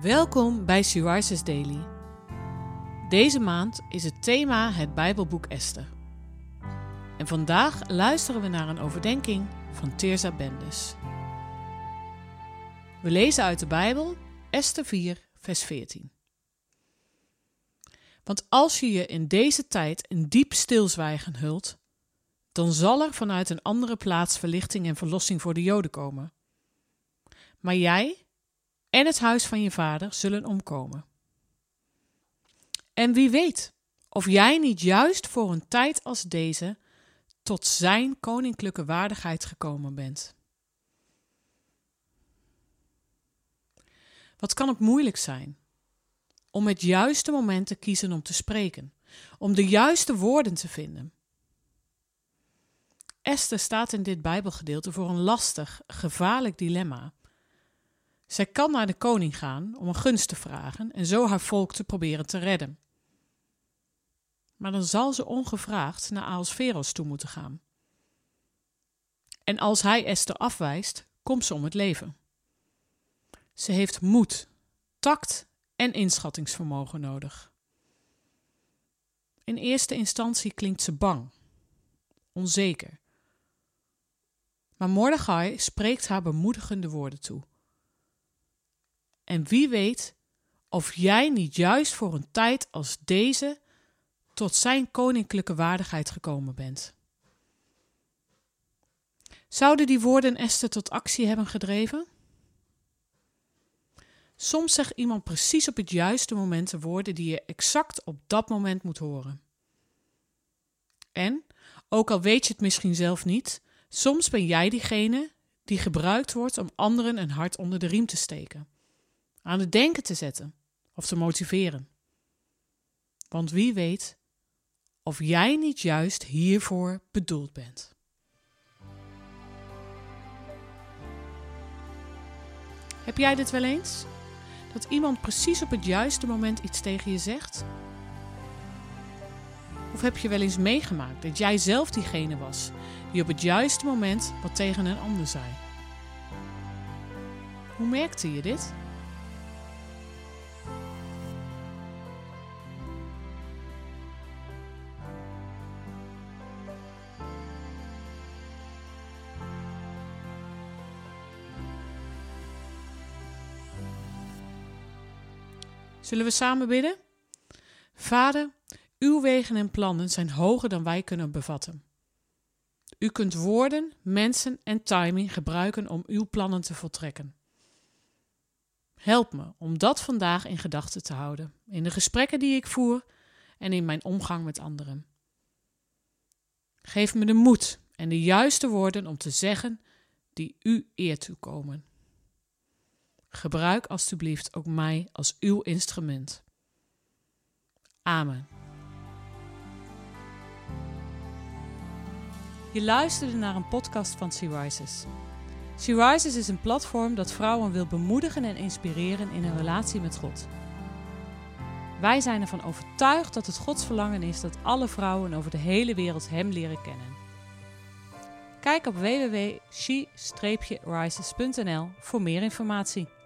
Welkom bij Syriza's Daily. Deze maand is het thema het Bijbelboek Esther. En vandaag luisteren we naar een overdenking van Teerza Bendes. We lezen uit de Bijbel Esther 4, vers 14. Want als je je in deze tijd in diep stilzwijgen hult, dan zal er vanuit een andere plaats verlichting en verlossing voor de Joden komen. Maar jij en het huis van je vader zullen omkomen. En wie weet of jij niet juist voor een tijd als deze tot zijn koninklijke waardigheid gekomen bent. Wat kan het moeilijk zijn om het juiste moment te kiezen om te spreken, om de juiste woorden te vinden. Esther staat in dit Bijbelgedeelte voor een lastig, gevaarlijk dilemma. Zij kan naar de koning gaan om een gunst te vragen en zo haar volk te proberen te redden. Maar dan zal ze ongevraagd naar Ahasveros toe moeten gaan. En als hij Esther afwijst, komt ze om het leven. Ze heeft moed, tact en inschattingsvermogen nodig. In eerste instantie klinkt ze bang, onzeker. Maar Mordechai spreekt haar bemoedigende woorden toe. En wie weet of jij niet juist voor een tijd als deze tot zijn koninklijke waardigheid gekomen bent. Zouden die woorden Esther tot actie hebben gedreven? Soms zegt iemand precies op het juiste moment de woorden die je exact op dat moment moet horen. En, ook al weet je het misschien zelf niet, soms ben jij diegene die gebruikt wordt om anderen een hart onder de riem te steken aan het denken te zetten of te motiveren. Want wie weet of jij niet juist hiervoor bedoeld bent. Heb jij dit wel eens? Dat iemand precies op het juiste moment iets tegen je zegt? Of heb je wel eens meegemaakt dat jij zelf diegene was die op het juiste moment wat tegen een ander zei? Hoe merkte je dit? Zullen we samen bidden? Vader, uw wegen en plannen zijn hoger dan wij kunnen bevatten. U kunt woorden, mensen en timing gebruiken om uw plannen te voltrekken. Help me om dat vandaag in gedachten te houden, in de gesprekken die ik voer en in mijn omgang met anderen. Geef me de moed en de juiste woorden om te zeggen die u eer toekomen. Gebruik alstublieft ook mij als uw instrument. Amen. Je luisterde naar een podcast van Sea Rises. Sea Rises is een platform dat vrouwen wil bemoedigen en inspireren in hun relatie met God. Wij zijn ervan overtuigd dat het Gods verlangen is dat alle vrouwen over de hele wereld Hem leren kennen. Kijk op www.she-rises.nl voor meer informatie.